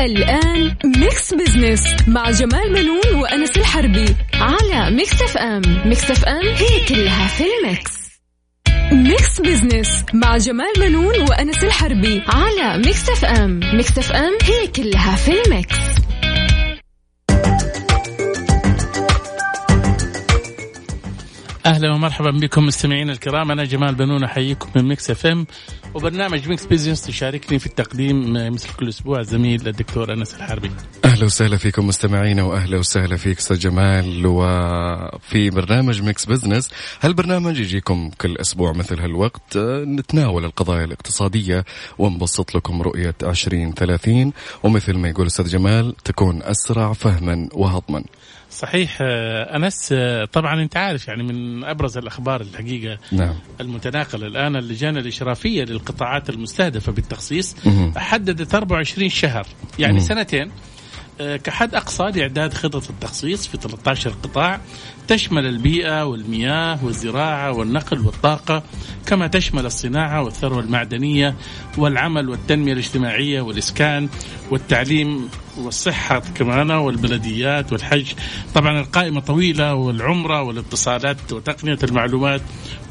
الآن Mix Business مع جمال بنون وأنس الحربي على Mix FM Mix FM هي كلها في ال mix. Mix Business مع جمال بنون وأنس الحربي على Mix FM Mix FM هي كلها في ال mix. أهلا ومرحبا بكم مستمعينا الكرام. أنا جمال بنون أحييكم من Mix FM. وبرنامج ميكس بيزنس تشاركني في التقديم مثل كل أسبوع. زميل الدكتور أنس الحربي. أهلا وسهلا فيكم مستمعينا واهلا وسهلا فيك أستاذ جمال. وفي برنامج ميكس بزنس هالبرنامج يجيكم كل أسبوع مثل هالوقت. نتناول القضايا الاقتصادية ونبسط لكم رؤية 2030 ومثل ما يقول أستاذ جمال تكون أسرع فهما وهضما. صحيح آه، انس آه، طبعا أنت عارف يعني من أبرز الأخبار الحقيقة نعم المتناقلة الآن اللجان الإشرافية للقطاعات المستهدفة بالتخصيص. حددت 24 شهر يعني مهم. سنتين آه، كحد أقصى لإعداد خطط التخصيص في 13 قطاع تشمل البيئة والمياه والزراعة والنقل والطاقة كما تشمل الصناعة والثروة المعدنية والعمل والتنمية الاجتماعية والإسكان والتعليم والصحة كمان والبلديات والحج. طبعا القائمة طويلة والعمرة والاتصالات وتقنية المعلومات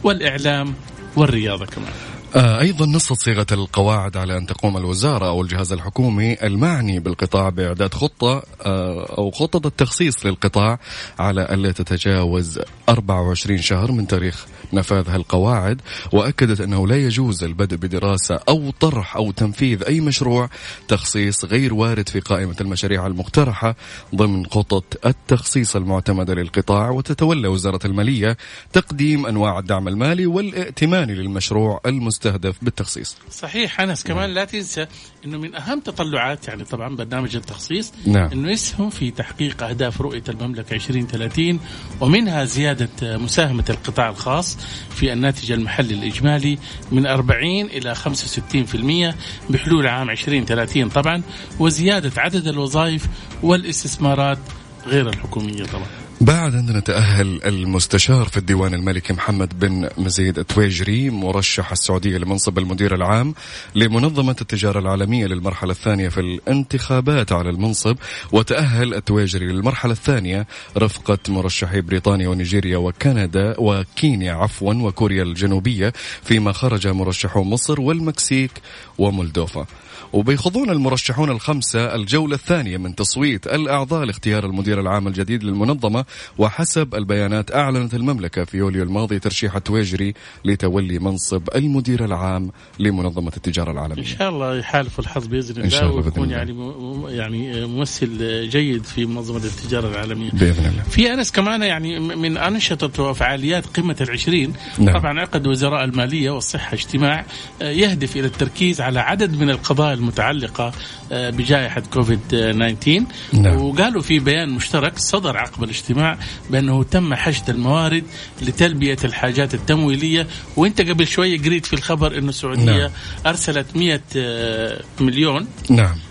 والإعلام والرياضة كمان. آه، أيضا نصت صيغة القواعد على أن تقوم الوزارة أو الجهاز الحكومي المعني بالقطاع بإعداد خطة آه، أو خطة التخصيص للقطاع على ألا تتجاوز 24 شهر من تاريخ نفاذ هالقواعد. وأكدت أنه لا يجوز البدء بدراسة أو طرح أو تنفيذ أي مشروع تخصيص غير وارد في قائمة المشاريع المقترحة ضمن خطط التخصيص المعتمدة للقطاع. وتتولى وزارة المالية تقديم أنواع الدعم المالي والائتماني للمشروع المستهدف بالتخصيص. صحيح أنس كمان لا تنسى إنه من أهم تطلعات يعني طبعا برنامج التخصيص نعم. إنه يسهم في تحقيق أهداف رؤية المملكة 2030 ومنها زيادة مساهمة القطاع الخاص في الناتج المحلي الإجمالي من 40 إلى 65% بحلول عام 2030 طبعا وزيادة عدد الوظائف والإستثمارات غير الحكومية طبعا. بعد أن تأهل المستشار في الديوان الملكي محمد بن مزيد التويجري مرشح السعودية لمنصب المدير العام لمنظمة التجارة العالمية للمرحلة الثانية في الانتخابات على المنصب وتأهل التويجري للمرحلة الثانية رفقة مرشحي بريطانيا ونيجيريا وكندا وكينيا عفوا وكوريا الجنوبية فيما خرج مرشحو مصر والمكسيك ومولدوفا. وبيخوضون المرشحون الخمسة الجولة الثانية من تصويت الأعضاء لاختيار المدير العام الجديد للمنظمة وحسب البيانات أعلنت المملكة في يوليو الماضي ترشيح التويجري لتولي منصب المدير العام لمنظمة التجارة العالمية شاء الله يحالف الحظ بإذن إن شاء الله الله بإذن ويكون الله. يعني يعني ممثل جيد في منظمة التجارة العالمية بإذن الله في أنس كمان يعني من أنشطة وفعاليات قمة العشرين نعم. طبعا عقد وزراء المالية والصحة اجتماع آه، يهدف إلى التركيز على عدد من القضايا المتعلقه آه، بجائحة كوفيد 19 نعم. وقالوا في بيان مشترك صدر عقب الاجتماع بأنه تم حشد الموارد لتلبية الحاجات التمويلية وإنت قبل شوية قريت في الخبر إنه السعودية نعم. أرسلت 100 آه، مليون نعم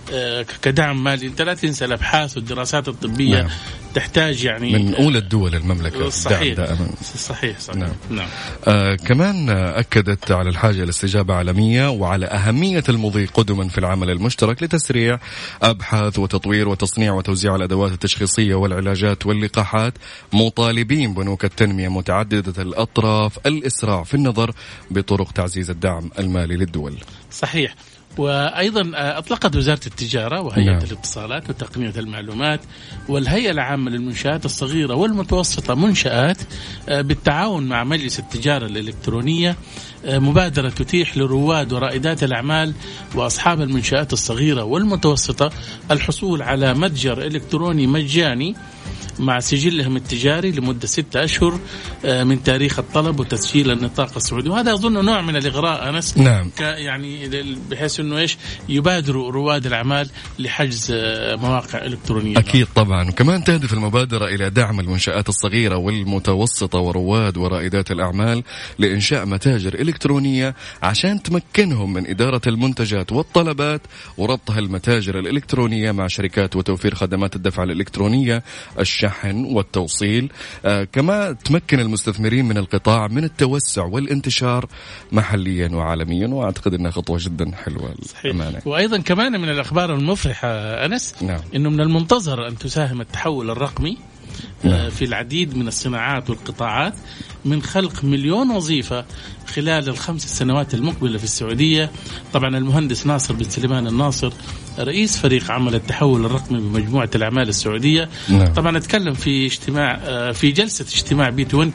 كدعم مالي. انت لا تنسى الأبحاث والدراسات الطبية نعم. تحتاج يعني من أولى الدول المملكة. صحيح. دائما. صحيح صحيح. نعم. نعم. آه كمان آه، أكدت على الحاجة لاستجابة عالمية وعلى أهمية المضي قدما في العمل المشترك لتسريع أبحاث وتطوير وتصنيع وتوزيع الأدوات التشخيصية والعلاجات واللقاحات مطالبين بنوك التنمية متعددة الأطراف الإسراع في النظر بطرق تعزيز الدعم المالي للدول. صحيح. وأيضا آه، أطلقت وزارة التجارة وهيئة نعم. الاتصالات وتقنية المعلومات والهيئة العامة للمنشآت الصغيرة والمتوسطة منشآت آه، بالتعاون مع مجلس التجارة الإلكترونية آه، مبادرة تتيح لرواد ورائدات الأعمال وأصحاب المنشآت الصغيرة والمتوسطة الحصول على متجر إلكتروني مجاني مع سجلهم التجاري لمدة ستة أشهر آه، من تاريخ الطلب وتسجيل النطاق السعودي. وهذا أظن نوع من الإغراء أنس نعم. يعني بحيث أنه إيش؟ يبادروا رواد الأعمال لحجز آه، مواقع إلكترونية. أكيد طبعا. وكمان تهدف المبادرة إلى دعم المنشآت الصغيرة والمتوسطة ورواد ورائدات الأعمال لإنشاء متاجر إلكترونية عشان تمكنهم من إدارة المنتجات والطلبات وربطها المتاجر الإلكترونية مع شركات وتوفير خدمات الدفع الإلكترونية الشحن والتوصيل آه كما تمكن المستثمرين من القطاع من التوسع والانتشار محليا وعالميا وأعتقد أنها خطوة جدا حلوة الأمانة. وأيضا كمان من الأخبار المفرحة أنس نعم. أنه من المنتظر أن تساهم التحول الرقمي آه، نعم. في العديد من الصناعات والقطاعات من خلق مليون وظيفة خلال الخمس سنوات المقبلة في السعودية. طبعا المهندس ناصر بن سليمان الناصر رئيس فريق عمل التحول الرقمي بمجموعة الأعمال السعودية. نعم. طبعا أتكلم في اجتماع آه، في جلسة اجتماع بي 20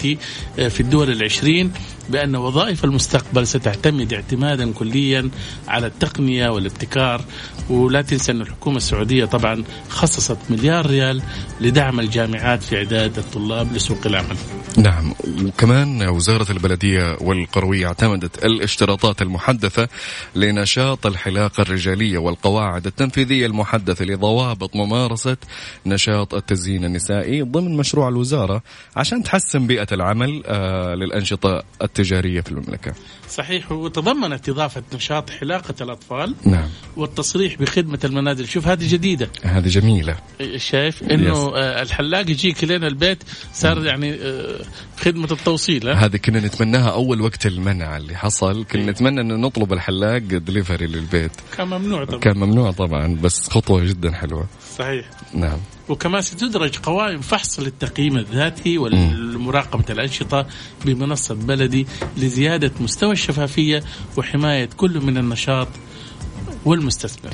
آه، في الدول العشرين بأن وظائف المستقبل ستعتمد اعتمادا كليا على التقنية والابتكار. ولا تنسى أن الحكومة السعودية طبعا خصصت مليار ريال لدعم الجامعات في إعداد الطلاب لسوق العمل. نعم. وكمان وزارة البلدية والقروية اعتمدت الاشتراطات المحدثة لنشاط الحلاقة الرجالية والقواعد التنفيذية المحدثة لضوابط ممارسة نشاط التزيين النسائي ضمن مشروع الوزارة عشان تحسن بيئة العمل آه للأنشطة التجارية في المملكة. صحيح وتضمنت إضافة نشاط حلاقة الأطفال نعم. والتصريح بخدمة المنازل. شوف هذه جديدة. هذه جميلة. شايف؟ إنه آه الحلاق يجيك لين البيت صار يعني آه خدمة التوصيل هذه كنا نتمناها أول وقت المنع اللي حصل. كنا. نتمنى أنه نطلب الحلاق دليفري للبيت. كان ممنوع طبعا. كان ممنوع طبعا بس خطوة جدا حلوة. صحيح. نعم. وكمان ستدرج قوائم فحص للتقييم الذاتي والمراقبة الأنشطة بمنصة بلدي لزيادة مستوى الشفافية وحماية كل من النشاط والمستثمر.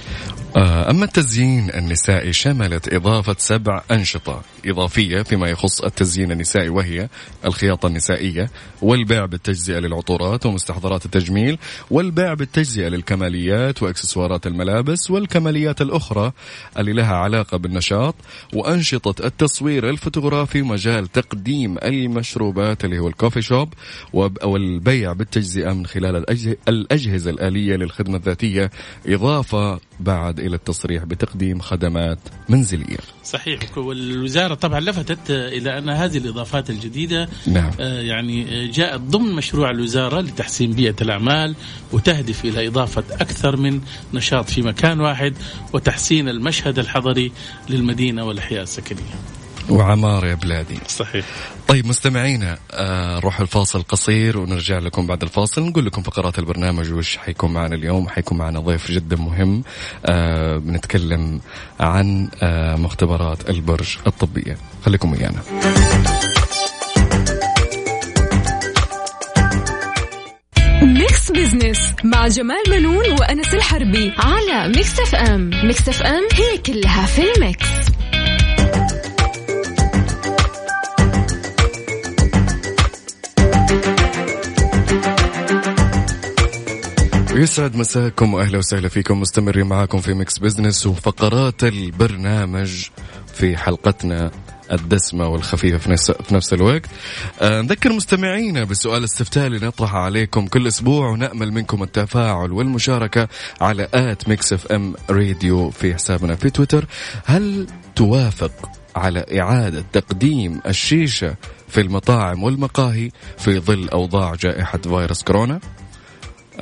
آه، أما التزيين النسائي شملت إضافة سبع أنشطة. إضافية فيما يخص التزيين النسائي وهي الخياطة النسائية والبيع بالتجزئة للعطورات ومستحضرات التجميل والبيع بالتجزئة للكماليات وإكسسوارات الملابس والكماليات الأخرى اللي لها علاقة بالنشاط وأنشطة التصوير الفوتوغرافي مجال تقديم المشروبات اللي هو الكوفي شوب والبيع بالتجزئة من خلال الأجهزة الآلية للخدمة الذاتية إضافة بعد إلى التصريح بتقديم خدمات منزلية. صحيح. والوزارة طبعا لفتت إلى أن هذه الإضافات الجديدة نعم. آه، يعني جاءت ضمن مشروع الوزارة لتحسين بيئة الأعمال وتهدف إلى إضافة أكثر من نشاط في مكان واحد وتحسين المشهد الحضري للمدينة والأحياء السكنية وعمار يا بلادي. صحيح. طيب مستمعينا آه نروح الفاصل قصير ونرجع لكم بعد الفاصل. نقول لكم فقرات البرنامج وش حيكون معنا اليوم. حيكون معنا ضيف جدا مهم آه بنتكلم عن آه مختبرات البرج الطبية. خليكم ويانا. ميكس بزنس مع جمال منون وأنس الحربي على ميكس اف ام. ميكس اف ام هي كلها في الميكس. يسعد مساكم وأهلا وسهلا فيكم مستمرين معاكم في ميكس بزنس وفقرات البرنامج في حلقتنا الدسمة والخفيفة في نفس, الوقت. أه نذكر مستمعينا بالسؤال الاستفتاء اللي نطرحه عليكم كل أسبوع ونأمل منكم التفاعل والمشاركة على at ميكس اف ام راديو في حسابنا في تويتر. هل توافق على إعادة تقديم الشيشة في المطاعم والمقاهي في ظل أوضاع جائحة فيروس كورونا؟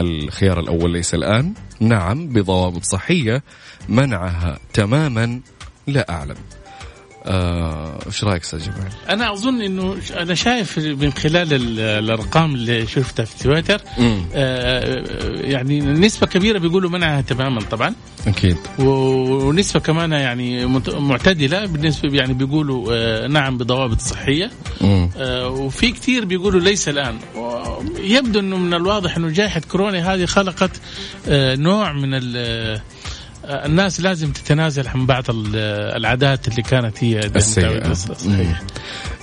الخيار الأول ليس الآن. نعم بضوابط صحية منعها تماما. لا أعلم. إيش آه رأيك أستاذ جمال؟ أنا أظن إنه أنا شايف من خلال الأرقام اللي شفتها في تويتر آه يعني نسبة كبيرة بيقولوا منعها تماما طبعا. أكيد. ونسبة كمان يعني معتدلة بالنسبة يعني بيقولوا آه نعم بضوابط صحية. آه وفي كثير بيقولوا ليس الآن. يبدو إنه من الواضح إنه جائحة كورونا هذه خلقت آه نوع من الناس لازم تتنازل عن بعض ال- العادات اللي كانت هي السيئة. صحيح.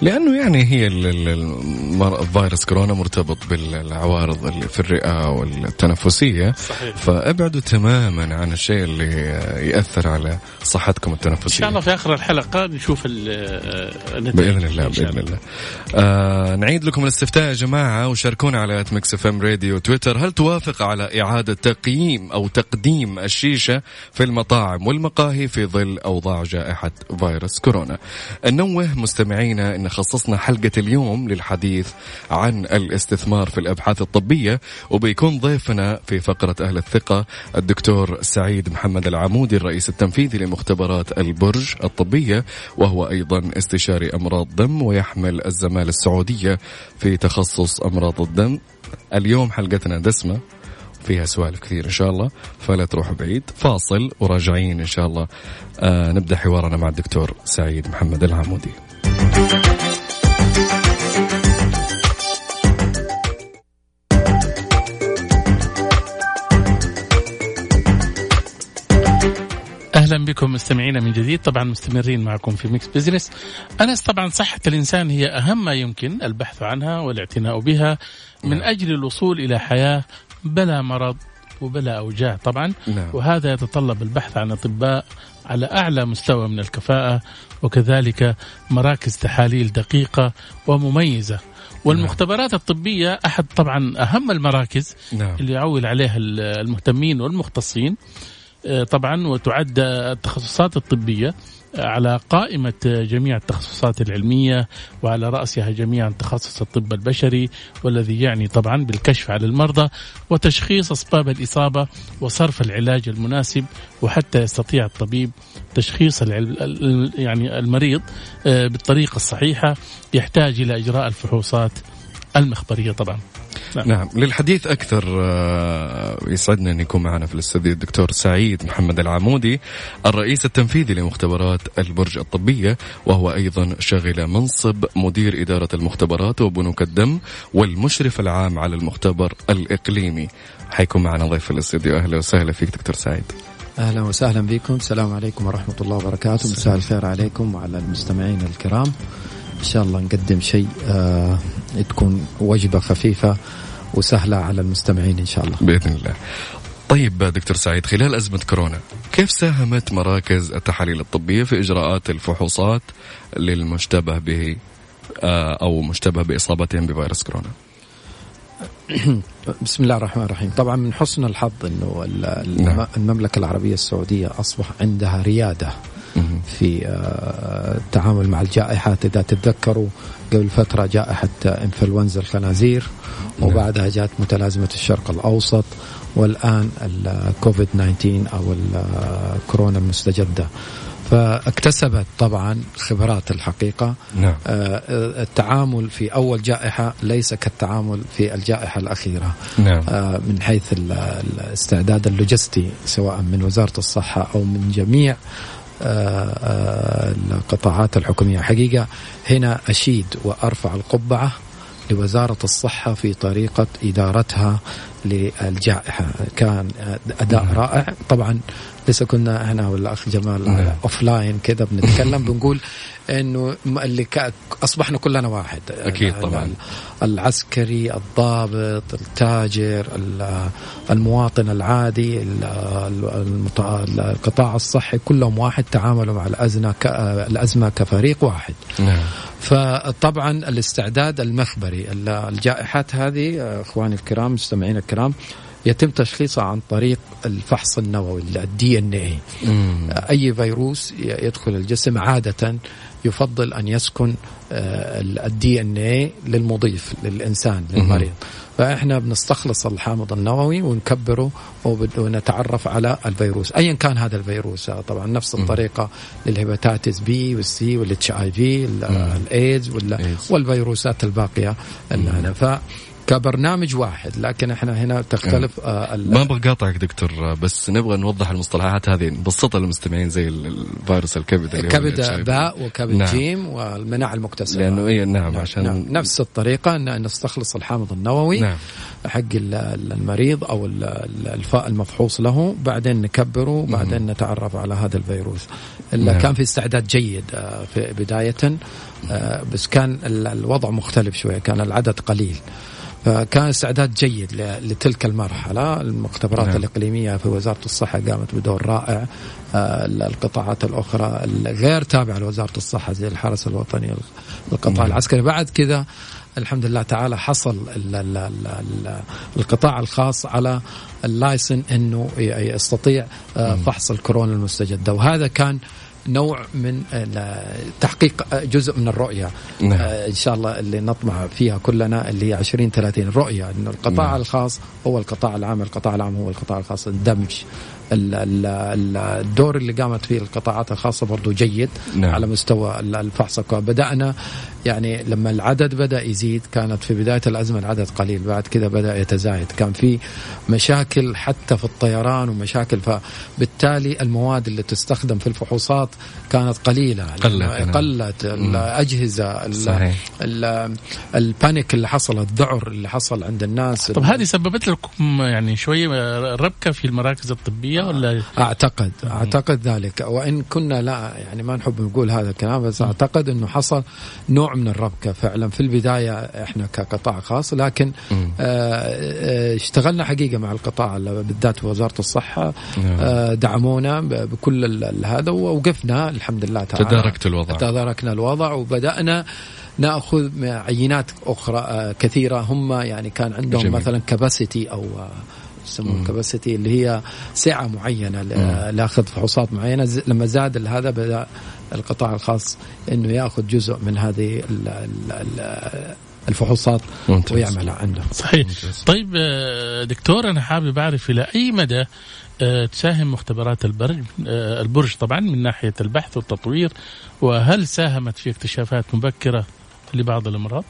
لأنه يعني هي ال- ال- المر- فيروس كورونا مرتبط بالعوارض اللي في الرئة والتنفسية. صحيح. فأبعدوا تماما عن الشيء اللي يأثر على صحتكم إن التنفسيه شاء الله في آخر الحلقة نشوف آه، النتائج. بإذن الله إن بإذن الله. آه نعيد لكم الاستفتاء يا جماعة وشاركونا على ميكس إف إم راديو تويتر. هل توافق على إعادة تقييم أو تقديم الشيشة في المطاعم والمقاهي في ظل أوضاع جائحة فيروس كورونا. ننوه مستمعينا إن خصصنا حلقة اليوم للحديث عن الاستثمار في الأبحاث الطبية وبيكون ضيفنا في فقرة أهل الثقة الدكتور سعيد محمد العمودي الرئيس التنفيذي لمختبرات البرج الطبية وهو أيضا استشاري أمراض دم ويحمل الزمالة السعودية في تخصص أمراض الدم. اليوم حلقتنا دسمة. فيها سوالف كثير إن شاء الله فلا تروحوا بعيد. فاصل وراجعين إن شاء الله. آه نبدأ حوارنا مع الدكتور سعيد محمد العمودي. أهلا بكم مستمعينا من جديد طبعا مستمرين معكم في ميكس بزنس أنس طبعا صحة الإنسان هي أهم ما يمكن البحث عنها والإعتناء بها من أجل الوصول إلى حياة بلا مرض وبلا أوجاع طبعا. نعم. وهذا يتطلب البحث عن أطباء على أعلى مستوى من الكفاءة وكذلك مراكز تحاليل دقيقة ومميزة. والمختبرات الطبية أحد طبعا أهم المراكز نعم. اللي يعول عليها المهتمين والمختصين. آه، طبعا وتعد التخصصات الطبية. على قائمة جميع التخصصات العلمية وعلى رأسها جميعا تخصص الطب البشري والذي يعني طبعا بالكشف على المرضى وتشخيص أسباب الإصابة وصرف العلاج المناسب وحتى يستطيع الطبيب تشخيص يعني المريض آه، بالطريقة الصحيحة يحتاج إلى إجراء الفحوصات المخبرية طبعا. نعم. للحديث أكثر آه، يسعدنا أن يكون معنا في الاستوديو الدكتور سعيد محمد العمودي الرئيس التنفيذي لمختبرات البرج الطبية وهو أيضا شغل منصب مدير إدارة المختبرات وبنوك الدم والمشرف العام على المختبر الإقليمي. حيكون معنا ضيف في الاستوديو أهلا وسهلا فيك دكتور سعيد. أهلا وسهلا بكم. السلام عليكم ورحمة الله وبركاته. مساء الخير عليكم وعلى المستمعين الكرام. إن شاء الله نقدم شيء آه تكون وجبة خفيفة وسهلة على المستمعين إن شاء الله بإذن الله طيب دكتور سعيد خلال أزمة كورونا كيف ساهمت مراكز التحاليل الطبية في إجراءات الفحوصات للمشتبه به آه، أو مشتبه بإصابتهم بفيروس كورونا بسم الله الرحمن الرحيم طبعا من حسن الحظ ال- نعم. الم- المملكة العربية السعودية أصبح عندها ريادة مهم. في آه، التعامل مع الجائحات. إذا تتذكروا قبل فترة جائحة إنفلونزا الخنازير وبعدها جاءت متلازمة الشرق الأوسط والآن الكوفيد 19 أو الكورونا المستجدة. فاكتسبت طبعا خبرات الحقيقة. نعم. آه، التعامل في أول جائحة ليس كالتعامل في الجائحة الأخيرة. نعم. آه، من حيث ال- الاستعداد اللوجستي سواء من وزارة الصحة أو من جميع آه، آه، القطاعات الحكومية. حقيقة هنا أشيد وأرفع القبعة لوزارة الصحة في طريقة إدارتها للجائحة. كان أداء رائع. طبعا لسه كنا إحنا والاخ جمال. offline كذا بنتكلم بنقول إنه اللي أصبحنا كلنا واحد أكيد طبعاً. العسكري الضابط التاجر ال- المواطن العادي القطاع الصحي كلهم واحد تعاملوا مع الأزمة ك- الأزمة كفريق واحد نعم فطبعا الاستعداد المخبري ال- الجائحات هذه آه، إخواني الكرام مستمعين الكرام يتم تشخيصها عن طريق الفحص النووي ال DNA. أي فيروس يدخل الجسم عادة يفضل أن يسكن ال DNA للمضيف للإنسان للمريض. فإحنا بنستخلص الحامض النووي ونكبره ونتعرف على الفيروس. ايا كان هذا الفيروس آه، طبعا نفس الطريقة لل hepatitis B وال C وال HIV ال AIDS. والفيروسات الباقية ف كبرنامج واحد لكن إحنا هنا تختلف آه ال- ما أبغى قاطعك دكتور بس نبغى نوضح المصطلحات هذه نبسطها للمستمعين زي ال- الفيروس الكبد اللي كبد. باء وكبد نعم. جيم والمناعة المكتسبة لأنه اي نعم عشان نعم. نفس الطريقة أن نستخلص الحامض النووي نعم. حق ال- ال- المريض ال- الفاء المفحوص له بعدين نكبره وبعدين نتعرف على هذا الفيروس نعم. كان في استعداد جيد آه، في بداية آه، بس كان ال- الوضع مختلف شوية كان العدد قليل فكان استعداد جيد لتلك المرحلة. المختبرات نعم. الإقليمية في وزارة الصحة قامت بدور رائع. آه، القطاعات الأخرى الغير تابعة لوزارة الصحة زي الحرس الوطني القطاع نعم. العسكري. بعد كذا الحمد لله تعالى حصل ال ال ال ال القطاع الخاص على اللايسن إنه يستطيع آه، فحص الكورونا المستجدة. وهذا كان نوع من ال- تحقيق جزء من الرؤية نعم. آه، إن شاء الله اللي نطمع فيها كلنا اللي هي 20 30 الرؤيه انه القطاع نعم. الخاص هو القطاع العام القطاع العام هو القطاع الخاص الدمج ال- ال- ال- الدور اللي قامت فيه القطاعات الخاصة برضو جيد نعم. على مستوى ال- الفحص بدأنا يعني لما العدد بدأ يزيد كانت في بداية الأزمة العدد قليل بعد كذا بدأ يتزايد كان في مشاكل حتى في الطيران ومشاكل فبالتالي المواد اللي تستخدم في الفحوصات كانت قليلة قلت، نعم. قلت الأجهزة ال- صحيح. ال- البانيك اللي حصل الذعر اللي حصل عند الناس طب هذه سببت لكم يعني شوية ربكة في المراكز ولا أعتقد أعتقد ذلك وإن كنا لا يعني ما نحب نقول هذا الكلام بس أعتقد إنه حصل نوع من الربكة فعلا في البداية إحنا كقطاع خاص لكن. آه، آه، اشتغلنا حقيقة مع القطاع بالذات وزارة الصحة نعم. آه، دعمونا بكل هذا ووقفنا الحمد لله تعالى تداركت الوضع. تداركنا الوضع وبدأنا نأخذ عينات أخرى كثيرة هم يعني كان عندهم جميل. مثلا كباسيتي أو يسمونه كباسيتي اللي هي سعة معينة لأخذ فحوصات معينة لما زاد هذا بدأ القطاع الخاص إنه يأخذ جزء من هذه ال- ال- ال- الفحوصات ممتاز. ويعملها عنده صحيح ممتاز. طيب آه، دكتور أنا حابب أعرف إلى أي مدى آه، تساهم مختبرات البرج آه، البرج طبعا من ناحية البحث والتطوير وهل ساهمت في اكتشافات مبكرة لبعض الامراض؟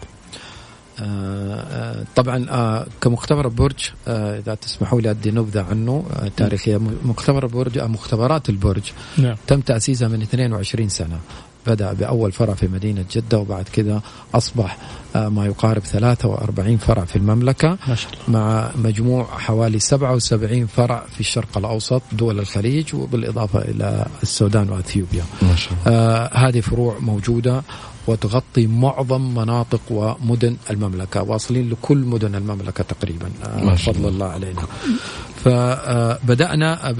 آه، آه، طبعا آه، كمختبر برج آه، إذا تسمحوا لي أدي نبذة عنه آه، تاريخية. مختبر برج آه، مختبرات البرج نعم. تم تأسيسها من 22 سنة. بدأ بأول فرع في مدينة جدة وبعد كذا أصبح آه، ما يقارب 43 فرع في المملكة ما شاء الله. مع مجموع حوالي 77 فرع في الشرق الأوسط دول الخليج وبالإضافة إلى السودان وأثيوبيا. ما شاء الله. آه هذه فروع موجودة. وتغطي معظم مناطق ومدن المملكة واصلين لكل مدن المملكة تقريبا. بفضل الله علينا. فبدأنا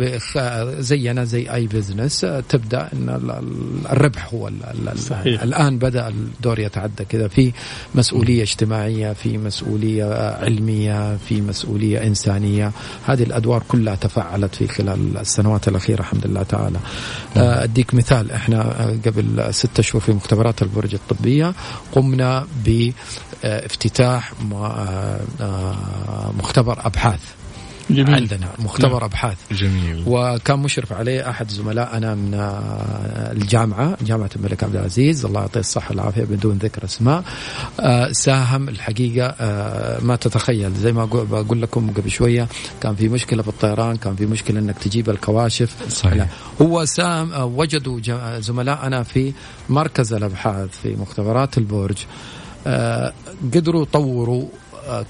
زينا زي أي بزنس ال- ال- الربح هو صحيح. الآن بدأ الدور يتعدى كذا. في مسؤولية اجتماعية في مسؤولية آه، علمية في مسؤولية إنسانية. هذه الأدوار كلها تفعلت في خلال السنوات الأخيرة الحمد لله تعالى. آه، أديك مثال. إحنا آه، قبل ستة شهور في مختبرات البرج الطبية قمنا بإفتتاح آه، آه، مختبر أبحاث. جميل. عندنا مختبر أبحاث. جميل. وكان مشرف عليه أحد زملائنا من آه، الجامعة جامعة الملك عبد العزيز. الله يعطيه الصحة والعافية بدون ذكر أسماء. آه، ساهم الحقيقة آه، ما تتخيل. زي ما بقول لكم قبل شوية كان في مشكلة في الطيران كان في مشكلة إنك تجيب الكواشف. صحيح. لا. هو ساهم وجدوا زملائنا في مركز الأبحاث في مختبرات البرج. قدروا يطوروا آه،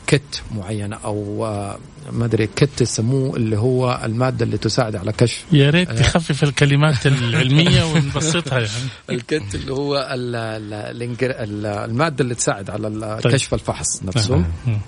كت معينة أو آه، ما أدري كت يسموه اللي هو المادة اللي تساعد على كشف يا ريت تخفف الكلمات العلمية ونبسطها يعني الكت اللي هو ال- ال- الإنجر- ال- المادة اللي تساعد على طيب. كشف الفحص نفسه مم.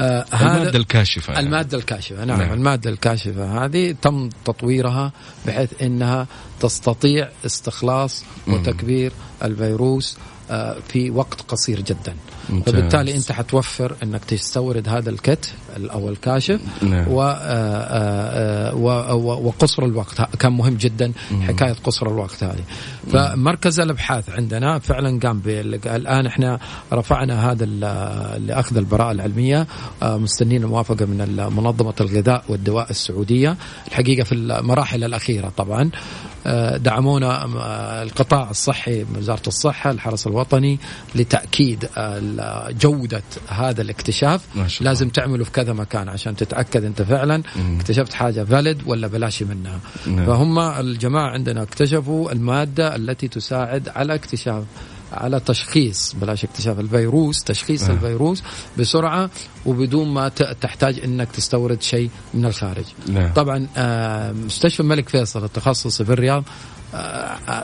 آه المادة الكاشفة يعني. المادة الكاشفة نعم, نعم. نعم المادة الكاشفة هذه تم تطويرها بحيث إنها تستطيع استخلاص وتكبير الفيروس آه، في وقت قصير جدا. ممتاز. فبالتالي أنت حتوفر إنك تستورد هذا الكت أو الكاشف نعم. و آه، آه، و- و- وقصر الوقت. كان مهم جدا حكاية قصر الوقت هذه. فمركز الأبحاث عندنا فعلا قام الآن إحنا رفعنا هذا لأخذ البراءة العلمية مستنين الموافقة من منظمة الغذاء والدواء السعودية. الحقيقة في المراحل الأخيرة طبعا. دعمونا آه، القطاع الصحي من وزارة الصحة الحرس الوطني لتأكيد ال- جودة هذا الاكتشاف. لازم تعمله في كذا مكان عشان تتأكد انت فعلا اكتشفت حاجة فالid ولا بلاش منها نعم. فهم الجماعة عندنا اكتشفوا المادة التي تساعد على اكتشاف على تشخيص بلاش اكتشاف الفيروس تشخيص آه. الفيروس بسرعة وبدون ما تحتاج إنك تستورد شيء من الخارج نعم. طبعا آه، مستشفى الملك فيصل التخصصي في الرياض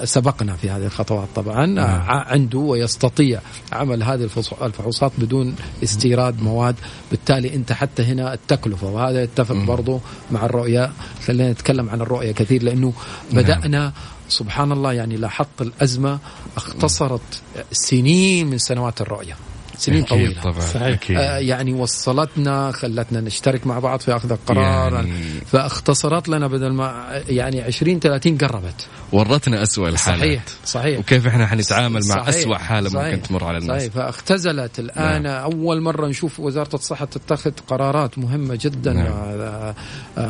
سبقنا في هذه الخطوات طبعا ع- عنده ويستطيع عمل هذه الفحوصات بدون استيراد مواد. بالتالي أنت حتى هنا التكلفة وهذا يتفق برضو مع الرؤية. خلينا نتكلم عن الرؤية كثير لأنه بدأنا سبحان الله يعني لاحظت الأزمة اختصرت سنين من سنوات الرؤية. سنين أكيد طويلة طبعا صحيح. أكيد. آه، يعني وصلتنا خلتنا نشترك مع بعض في آخذ القرار يعني- فاختصرت لنا بدل ما يعني 20 30 قربت ورتنا أسوأ الحالات صحيح صحيح وكيف إحنا حنتعامل مع أسوأ حالة صحيح، ممكن تمر على الناس صحيح فاختزلت الآن نعم. أول مرة نشوف وزارة الصحة تتخذ قرارات مهمة جدا نعم. آه،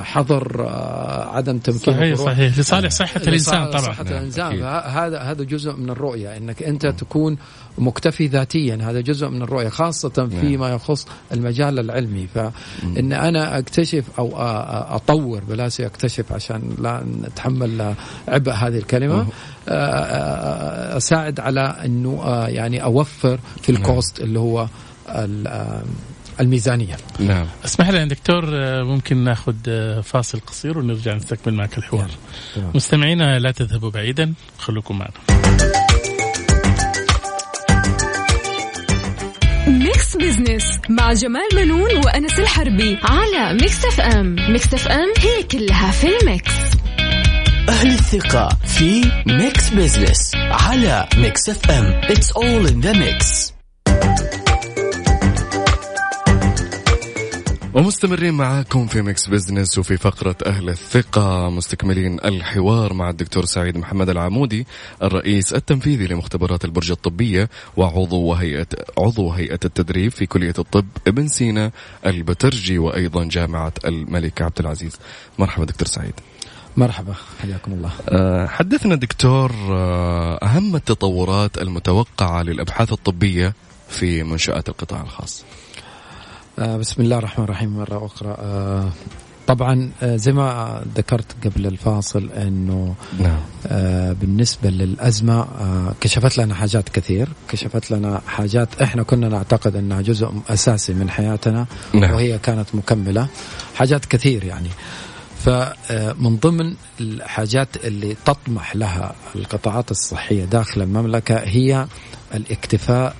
حظر آه، عدم تمكين صحيح. صحيح لصالح صحة الإنسان لصالح طبعا صحة نعم، الإنسان أكيد. هذا هذا جزء من الرؤية أنك أنت تكون مكتفي ذاتيا. هذا جزء من الرؤية خاصة فيما يخص المجال العلمي. فإن أنا أكتشف أو أطور بلاش أكتشف عشان لا نتحمل عبء هذه الكلمة أساعد على أنه يعني أوفر في الكوست اللي هو ال- الميزانية. نعم. اسمح لي يا دكتور ممكن ناخذ فاصل قصير ونرجع نستكمل معك الحوار. تمام. مستمعينا لا تذهبوا بعيدا خليكم معنا. بزنس مع جمال منون وأنس الحربي على ميكس اف ام ميكس اف ام هي كلها في الميكس. أهل الثقة في ميكس بزنس على ميكس اف ام It's all in the mix. ومستمرين معاكم في ميكس بزنس وفي فقرة أهل الثقة مستكملين الحوار مع الدكتور سعيد محمد العمودي الرئيس التنفيذي لمختبرات البرج الطبية وعضو هيئة عضو هيئة التدريب في كلية الطب ابن سينا البترجي وأيضا جامعة الملك عبد العزيز. مرحبا دكتور سعيد. مرحبا حياكم الله. أه، حدثنا دكتور أه، أهم التطورات المتوقعة للأبحاث الطبية في منشآت القطاع الخاص. آه، بسم الله الرحمن الرحيم. مرة أخرى آه، طبعا آه، زي ما ذكرت قبل الفاصل أنه نعم. آه، بالنسبة للأزمة آه، كشفت لنا حاجات كثير. كشفت لنا حاجات إحنا كنا نعتقد أنها جزء أساسي من حياتنا نعم. وهي كانت مكملة. حاجات كثير يعني. فمن ضمن الحاجات اللي تطمح لها القطاعات الصحية داخل المملكة هي الاكتفاء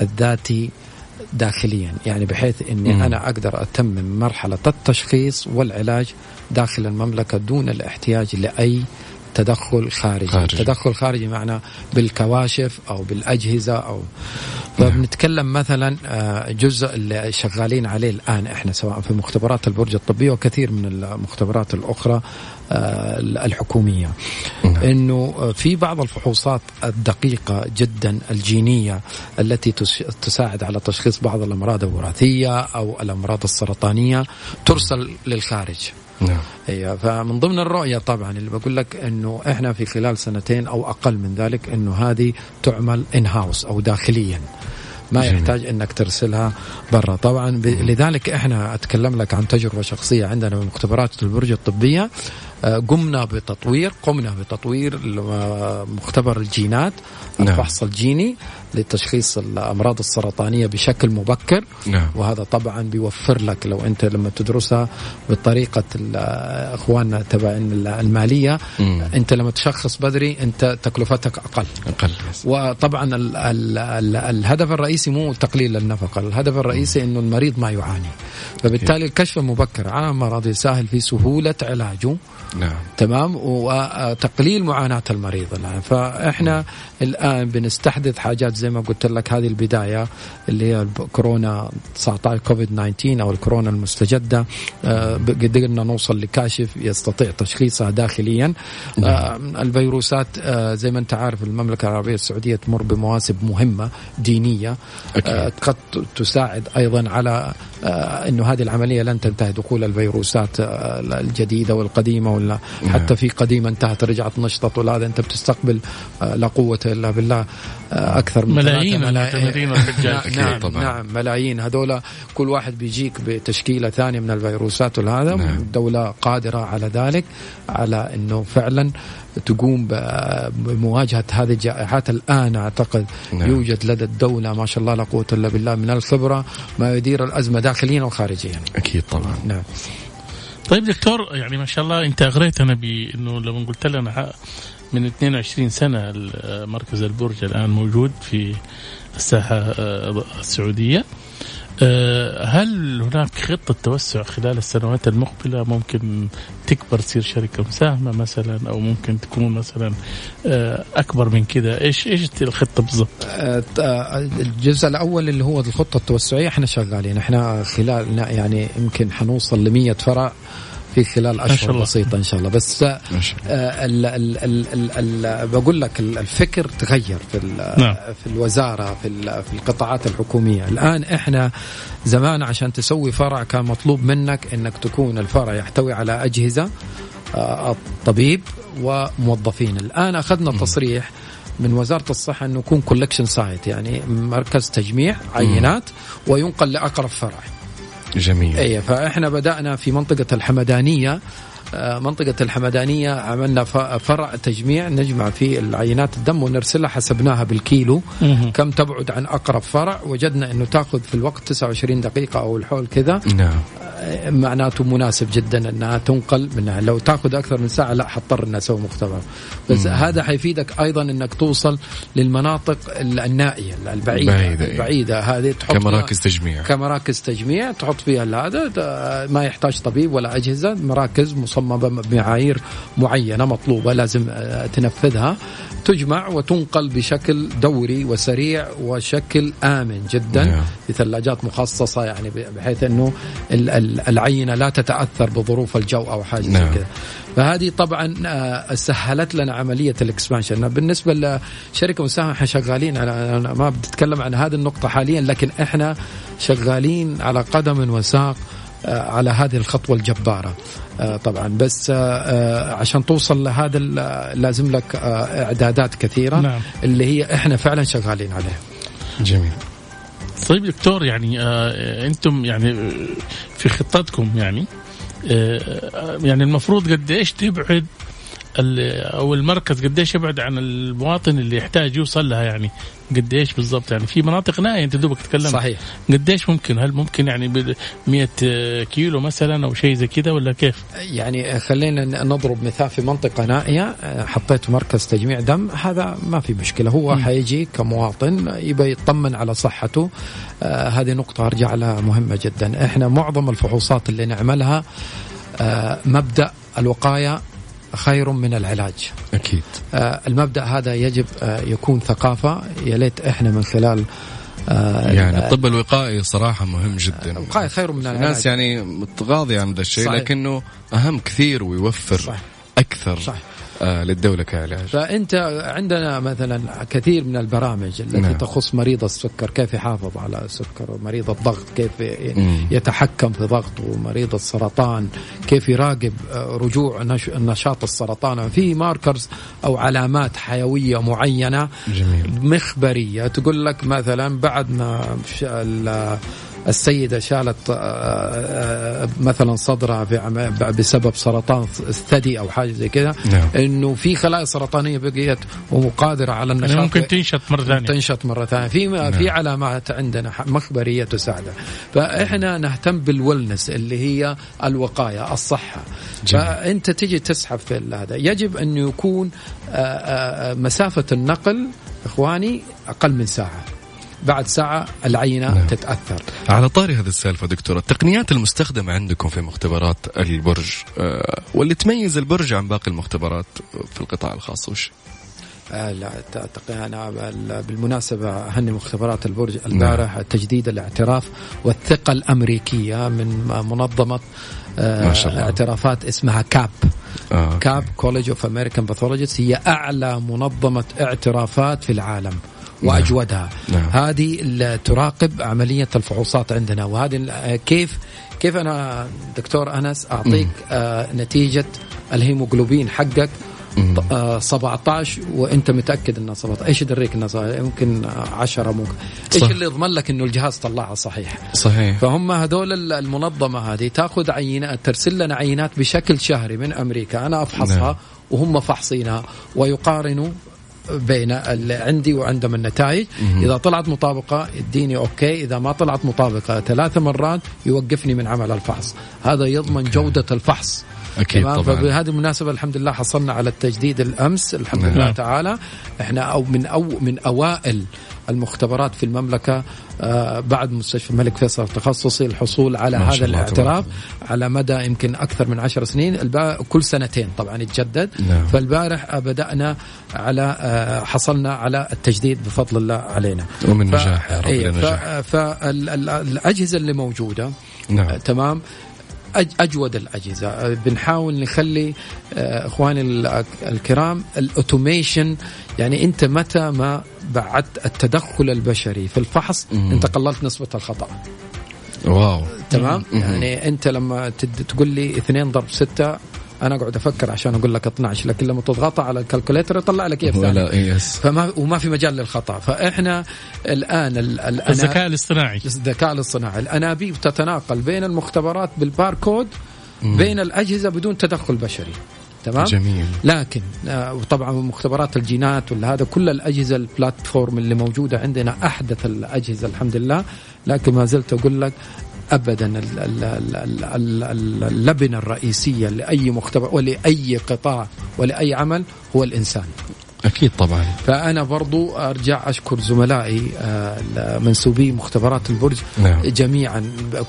الذاتي داخليا يعني بحيث إني مم. أنا أقدر أتمم مرحلة التشخيص والعلاج داخل المملكة دون الاحتياج لأي تدخل خارجي. خارجي. تدخل خارجي معنا بالكواشف أو بالأجهزة أو فبنتكلم مثلا آه، جزء اللي شغالين عليه الآن إحنا سواء في مختبرات البرج الطبية وكثير من المختبرات الأخرى آه، الحكومية. إنه في بعض الفحوصات الدقيقة جدا الجينية التي تس- تساعد على تشخيص بعض الأمراض الوراثية أو الأمراض السرطانية ترسل للخارج. نعم. أيوه فمن ضمن الرؤية طبعا اللي بقول لك إنه إحنا في خلال سنتين أو أقل من ذلك إنه هذه تعمل ان هاوس أو داخليا. ما جميل. يحتاج إنك ترسلها برا. طبعا ب... لذلك إحنا أتكلم لك عن تجربة شخصية عندنا بمختبرات البرج الطبية. آه، قمنا بتطوير قمنا بتطوير ل- مختبر الجينات نعم. الفحص الجيني. لتشخيص الأمراض السرطانية بشكل مبكر. نعم. وهذا طبعا بيوفر لك لو أنت لما تدرسها بطريقة ال- إخواننا تبع المالية. مم. أنت لما تشخص بدري أنت تكلفتك أقل. أقل وطبعا ال ال ال الهدف الرئيسي مو تقليل النفقة، الهدف الرئيسي إنه المريض ما يعاني. فبالتالي الكشف المبكر على المرض يساهم في سهولة علاجه. نعم. تمام؟ وتقليل معاناة المريض الآن. فإحنا الآن بنستحدث حاجات زي ما قلت لك هذه البداية اللي هي كورونا 19 كوفيد 19 أو الكورونا المستجدة. آه، قدرنا نوصل لكاشف يستطيع تشخيصها داخليا. آه، الفيروسات آه، زي ما انت عارف المملكة العربية السعودية تمر بمواسم مهمة دينية. أكيد. قد تساعد أيضا على إنه هذه العملية لن تنتهي دخول الفيروسات الجديدة والقديمة ولا حتى في قديمة انتهت رجعت نشطت ولا هذا أنت بتستقبل لا قوة إلا بالله أكثر من ملايين ثلاثة المعتمرين والحجاج. نعم, نعم, طبعاً. نعم ملايين هذولا كل واحد بيجيك بتشكيلة ثانية من الفيروسات وهذا نعم. الدولة قادرة على ذلك على إنه فعلا تقوم بمواجهة هذه الجائحات الآن أعتقد نعم. يوجد لدى الدولة ما شاء الله لا قوة إلا بالله من الخبرة ما يدير الأزمة داخليا وخارجيا أكيد طبعا نعم طيب دكتور يعني ما شاء الله أنت أغريتنا بإنه لما قلت لنا من 22 سنة ال- مركز البرج الآن موجود في الساحة آه، السعودية. آه، هل هناك خطة توسع خلال السنوات المقبلة؟ ممكن تكبر تصير شركة مساهمة مثلا أو ممكن تكون مثلا آه، أكبر من كده إيش إيش الخطة بالضبط؟ الجزء الأول اللي هو الخطة التوسعية إحنا شغالين. إحنا خلال يعني يمكن حنوصل ل 100 فرع. في خلال أشهر. بسيطة إن شاء الله. بس آه، ما شاء الله. ال ال ال ال ال بقول لك ال- الفكر تغير في نعم. في الوزارة في في القطاعات الحكومية. الآن إحنا زمان عشان تسوي فرع كان مطلوب منك إنك تكون الفرع يحتوي على أجهزة آه، الطبيب وموظفين. الآن أخذنا تصريح من وزارة الصحة إنه يكون collection site يعني مركز تجميع عينات وينقل لأقرب فرع. جميل. اي فإحنا بدأنا في منطقة الحمدانية. آه، منطقة الحمدانية عملنا فرع تجميع نجمع فيه العينات الدم ونرسلها حسبناها بالكيلو. كم تبعد عن أقرب فرع؟ وجدنا أنه تأخذ في الوقت 29 دقيقة أو الحول كذا. نعم. معناته مناسب جدا أنها تنقل منها لو تأخذ أكثر من ساعة لا حضطر أن أسوي مختبر بس مم. هذا حيفيدك أيضا أنك توصل للمناطق النائية البعيدة بعيدة، إيه. البعيدة هذه تحط كمراكز تجميع كمراكز تجميع تحط فيها هذا ما يحتاج طبيب ولا أجهزة مراكز مصممة بمعايير معينة مطلوبة لازم آه، تنفذها تجمع وتنقل بشكل دوري وسريع وشكل آمن جدا نعم. بثلاجات مخصصة يعني بحيث إنه ال- ال- العينة لا تتأثر بظروف الجو أو حاجة زي نعم. كذا. فهذه طبعا آه، سهلت لنا عملية الإكسبانشن. بالنسبة لشركة مساهمة إحنا شغالين أنا أنا ما بتكلم عن هذه النقطة حاليا لكن إحنا شغالين على قدم وساق آه، على هذه الخطوة الجبارة. آه، طبعا. بس عشان توصل لهذا لازم لك إعدادات كثيرة نعم. اللي هي إحنا فعلا شغالين عليها. جميل. طيب دكتور يعني آه أنتم يعني آه، في خطتكم يعني آه آه، يعني المفروض قد إيش تبعد أو المركز قد إيش يبعد عن المواطن اللي يحتاج يوصل لها يعني؟ قد إيش بالضبط يعني؟ في مناطق نائية أنت دوبك تكلمت. صحيح. قد إيش ممكن؟ هل ممكن يعني ب 100 كيلو مثلا أو شيء زي كذا ولا كيف؟ يعني خلينا نضرب مثال في منطقة نائية حطيت مركز تجميع دم هذا ما في مشكلة. هو حيجي كمواطن يبى يطمن على صحته. آه هذه نقطة أرجع لها مهمة جدا. إحنا معظم الفحوصات اللي نعملها آه مبدأ الوقاية خير من العلاج أكيد آه المبدأ هذا يجب آه يكون ثقافة يا ليت إحنا من خلال آه يعني الطب الوقائي صراحة مهم جدا الوقاية خير من العلاج الناس يعني متغاضية عن ذا الشيء صحيح. لكنه أهم كثير ويوفر صح. أكثر صح. آه للدولة كعلاج. فأنت عندنا مثلا كثير من البرامج التي نعم. تخص مريض السكر كيف يحافظ على السكر؟ مريض الضغط كيف. يتحكم في ضغطه؟ مريض السرطان كيف يراقب آه، رجوع نش- نشاط السرطان؟ في ماركرز أو علامات حيوية معينة جميل. مخبرية تقول لك مثلا بعد ما السيدة شالت آه، آه، مثلا صدرها بسبب سرطان الثدي أو حاجة زي كذا نعم. إنه في خلايا سرطانية بقيت وقادرة على يعني النشاط. ممكن تنشط مرة ثانية. تنشط مرة ثانية. في في علامات عندنا مخبرية تساعدها فإحنا نهتم بالولنس اللي هي الوقاية الصحة. جميل. فأنت تجي تسحب في هذا. يجب انه يكون آه، آه، آه، مسافة النقل إخواني أقل من ساعة. بعد ساعة العينة نعم. تتأثر على طاري هذه السالفة دكتور التقنيات المستخدمة عندكم في مختبرات البرج آه واللي تميز البرج عن باقي المختبرات في القطاع الخاص وش آه لا أنا بال- بالمناسبة أهني مختبرات البرج البارح تجديد الاعتراف والثقة الأمريكية من منظمة آه ما شاء الله. اعترافات اسمها كاب آه. CAP College of American Pathologists هي أعلى منظمة اعترافات في العالم واجودها نعم. هذه اللي تراقب عملية الفحوصات عندنا وهذه كيف كيف أنا دكتور أنس أعطيك آه نتيجة الهيموغلوبين حقك. آه 17 وأنت متأكد إنها 17 إيش يدريك إنها صحيح؟ يمكن 10 ممكن إيش صح. اللي يضمن لك إنه الجهاز طلعها صحيح صحيح فهم هذول ال- المنظمة هذه تأخذ عينات ترسل لنا عينات بشكل شهري من أمريكا أنا أفحصها نعم. وهم فحصينها ويقارنوا بين اللي عندي وعندهم النتائج. إذا طلعت مطابقة يديني okay. إذا ما طلعت مطابقة ثلاث مرات يوقفني من عمل الفحص. هذا يضمن okay. جودة الفحص. أكيد طبعا. فبهذه المناسبة الحمد لله حصلنا على التجديد الأمس الحمد نعم. لله تعالى. إحنا أو من أو من أوائل المختبرات في المملكة آه بعد مستشفى الملك فيصل التخصصي الحصول على هذا الاعتراف على مدى يمكن أكثر من عشر سنين. كل سنتين طبعا يتجدد. نعم. فالبارح بدأنا على آه حصلنا على التجديد بفضل الله علينا. ومن ف- نجاح يا رب إيه،. فالاجهزه اللي موجودة نعم. آه، تمام أجود الأجهزة. آه، بنحاول نخلي آه، إخواني ال- الكرام الأوتوميشن يعني أنت متى ما بعدت التدخل البشري في الفحص. أنت قللت نسبة الخطأ. wow. تمام. يعني أنت لما تقول لي 2 ضرب 6 أنا اقعد أفكر عشان أقول لك 12 لكن لما تضغطها على ال calculator يطلع لك. ولا يس فما وما في مجال للخطأ. فإحنا الآن الذكاء الاصطناعي. الذكاء الاصطناعي. الأنابيب تتناقل بين المختبرات بالباركود بين الأجهزة بدون تدخل بشري. تمام؟ جميل. لكن آه، وطبعا مختبرات الجينات ولا هذا كل الأجهزة ال platform اللي موجودة عندنا أحدث الأجهزة الحمد لله. لكن ما زلت أقول لك ابدا ال- ال- ال- ال- ال- ال- اللبنة الرئيسية لأي مختبر ولأي قطاع ولأي عمل هو الإنسان. أكيد طبعا. فأنا برضو أرجع أشكر زملائي آه، منسوبي مختبرات البرج نعم. جميعا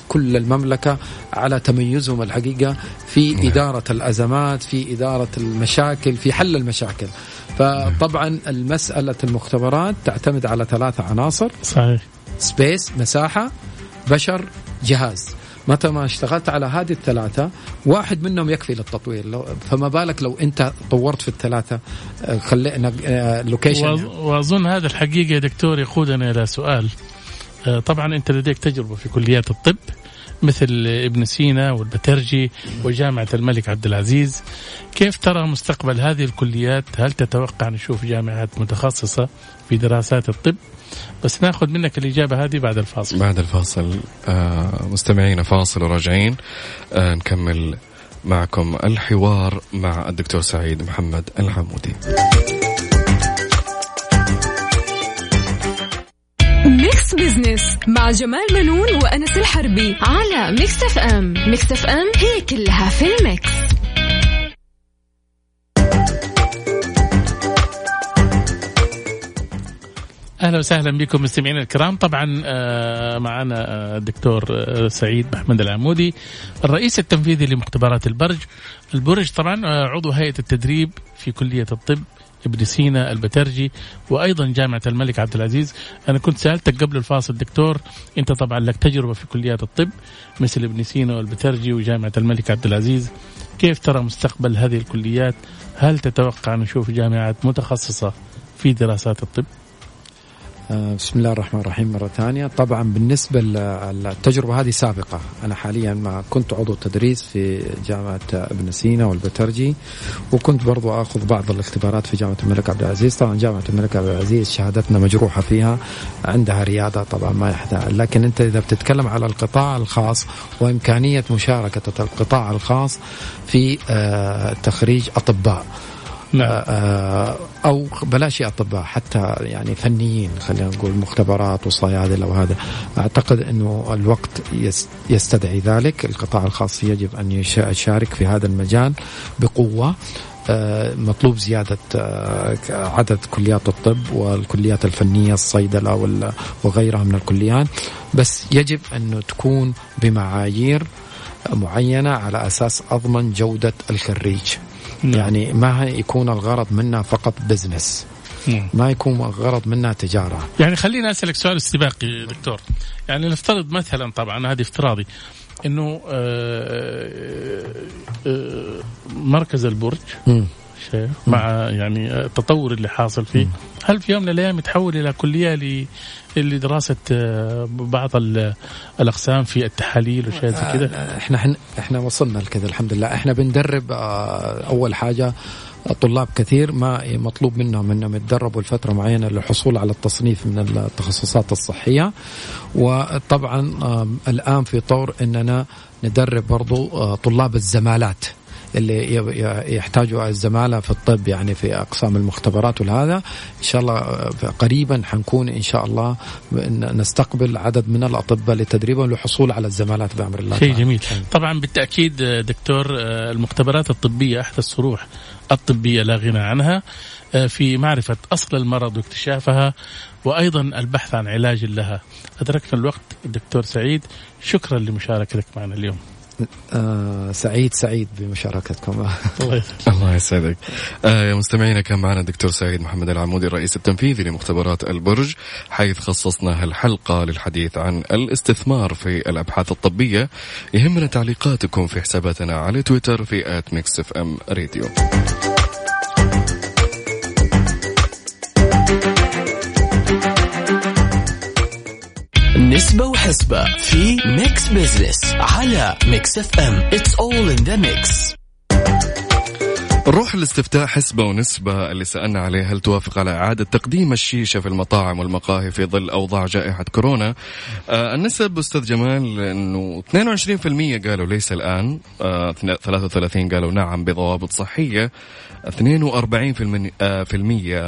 كل المملكة على تميزهم الحقيقة في نعم. إدارة الأزمات في إدارة المشاكل في حل المشاكل. فطبعا المسألة المختبرات تعتمد على ثلاثة عناصر. صحيح. space مساحة بشر جهاز. متى ما اشتغلت على هذه الثلاثة واحد منهم يكفي للتطوير. فما بالك لو أنت طورت في الثلاثة آه، خلينا location وأظ- وأظن هذا الحقيقة يا دكتور يقودنا إلى سؤال. آه، طبعا أنت لديك تجربة في كليات الطب مثل ابن سينا والبترجي وجامعة الملك عبد العزيز. كيف ترى مستقبل هذه الكليات؟ هل تتوقع نشوف جامعات متخصصة في دراسات الطب؟ بس ناخذ منك الإجابة هذه بعد الفاصل. بعد الفاصل. آه مستمعينا فاصل وراجعين. آه نكمل معكم الحوار مع الدكتور سعيد محمد العمودي Mix Business مع جمال منون وأنس الحربي على Mix FM Mix FM هي كلها في ال mix. أهلا وسهلا بكم مستمعينا الكرام. طبعا آه، معنا آه، الدكتور آه، سعيد محمد العمودي الرئيس التنفيذي لمختبرات البرج. البرج طبعا عضو هيئة التدريب في كلية الطب ابن سينا البترجي وأيضا جامعة الملك عبد العزيز. أنا كنت سألتك قبل الفاصل دكتور أنت طبعا لك تجربة في كليات الطب مثل ابن سينا والبترجي وجامعة الملك عبد العزيز. كيف ترى مستقبل هذه الكليات؟ هل تتوقع نشوف جامعات متخصصة في دراسات الطب؟ بسم الله الرحمن الرحيم مرة ثانية. طبعا بالنسبة للتجربة هذه سابقة. أنا حاليا ما كنت عضو تدريس في جامعة ابن سينا والبترجي وكنت برضو أخذ بعض الاختبارات في جامعة الملك عبد العزيز. طبعا جامعة الملك عبد العزيز شهادتنا مجروحة فيها عندها ريادة طبعا ما يحتاج. لكن أنت إذا بتتكلم على القطاع الخاص وإمكانية مشاركة القطاع الخاص في آه، تخريج أطباء. نعم أو بلاش أطباء حتى يعني فنيين خلينا نقول مختبرات وصيادله وهذا أعتقد إنه الوقت يس- يستدعي ذلك. القطاع الخاص يجب أن يش- يشارك في هذا المجال بقوة. آه، مطلوب زيادة عدد كليات الطب والكليات الفنية الصيدلة وغيرها من الكليات. بس يجب أنه تكون بمعايير معينة على أساس أضمن جودة الخريج. نعم. يعني ما يكون الغرض منها فقط بزنس نعم. ما يكون الغرض منها تجارة يعني خليني أسألك سؤال استباقي دكتور يعني نفترض مثلا طبعا هذه افتراضي إنه آه، آه، مركز البرج. شيء. مع يعني التطور اللي حاصل فيه. هل في يوم من الأيام يتحول إلى كلية لدراسه آه، بعض ال- الأقسام في التحاليل وشيء زي كذا إحنا إحنا إحنا وصلنا لكذا الحمد لله. إحنا بندرب آه، أول حاجة طلاب كثير ما مطلوب منهم إنهم يتدربوا لفترة معينة للحصول على التصنيف من التخصصات الصحية. وطبعا الآن في طور إننا ندرب برضو آه، طلاب الزمالات. اللي يحتاجوا الزمالة في الطب يعني في أقسام المختبرات وهذا إن شاء الله آه، قريبا حنكون إن شاء الله نستقبل عدد من الأطباء لتدريبهم للحصول على الزمالات بأمر الله شيء جميل. طبعا بالتأكيد آه، دكتور المختبرات الطبية أحد الصروح الطبية لا غنى عنها في معرفة أصل المرض واكتشافها وأيضا البحث عن علاج لها. أدركنا الوقت دكتور سعيد. شكرا لمشاركتك معنا اليوم. آه سعيد سعيد بمشاركتكم. الله يسعدك. آه يا مستمعينا كان معنا الدكتور سعيد محمد العمودي الرئيس التنفيذي لمختبرات البرج حيث خصصنا هالحلقة للحديث عن الاستثمار في الأبحاث الطبية. يهمنا تعليقاتكم في حساباتنا على تويتر في at Mix FM Radio. نسبة وحسبة في Mix Business على Mix FM it's all in the mix نروح الاستفتاء حسبة ونسبة اللي سألنا عليه هل توافق على إعادة تقديم الشيشة في المطاعم والمقاهي في ظل أوضاع جائحة كورونا؟ آه النسب أستاذ جمال أنه 22% قالوا ليس الآن آه 33 قالوا نعم بضوابط صحية 42% آه،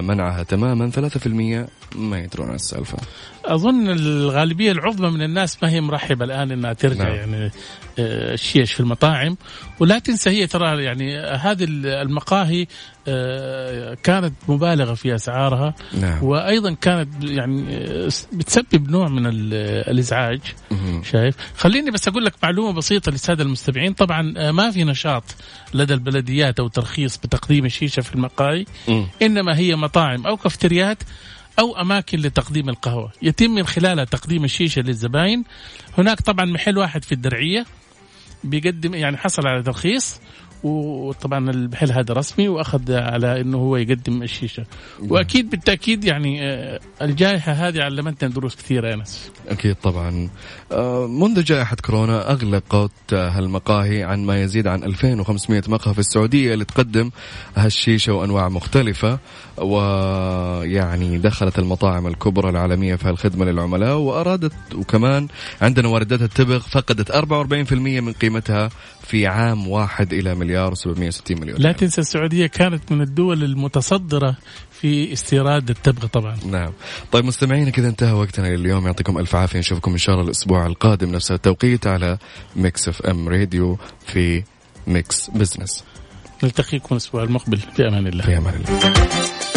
منعها تماما 3% ما يدرون عن السالفة. أظن الغالبية العظمى من الناس ما هي مرحبة الآن إنها ترجع نعم. يعني آه، الشيش في المطاعم. ولا تنسى هي ترى يعني هذه المقاهي آه، كانت مبالغة في أسعارها. نعم. وأيضا كانت يعني آه، بتسبب نوع من الإزعاج. شايف؟ خليني بس أقول لك معلومة بسيطة للسادة المستمعين. طبعا ما في نشاط لدى البلديات أو ترخيص بتقديم الشيشة في المقاهي. إنما هي مطاعم أو كافتريات أو أماكن لتقديم القهوة. يتم من خلالها تقديم الشيشة للزباين. هناك طبعا محل واحد في الدرعية. بيقدم يعني حصل على ترخيص. وطبعا المحل هذا رسمي وأخذ على إنه هو يقدم الشيشة. وأكيد بالتأكيد يعني آه، الجائحة هذه علمتنا دروس كثيرة يا ناس. أكيد طبعا. آه، منذ جائحة كورونا أغلقت هالمقاهي عن ما يزيد عن 2500 مقهى في السعودية اللي تقدم هالشيشة وأنواع مختلفة ويعني دخلت المطاعم الكبرى العالمية في هالخدمة للعملاء وأرادت وكمان عندنا واردات التبغ فقدت 44% من قيمتها في عام واحد إلى مليار و760 مليون لا تنسى السعودية كانت من الدول المتصدرة في استيراد التبغ طبعا. نعم. طيب مستمعينا كذا انتهى وقتنا لليوم. يعطيكم ألف عافية. نشوفكم إن شاء الله الأسبوع القادم. نفس التوقيت على Mix FM Radio في Mix Business. نلتقيكم الأسبوع المقبل. في أمان الله. في أمان الله.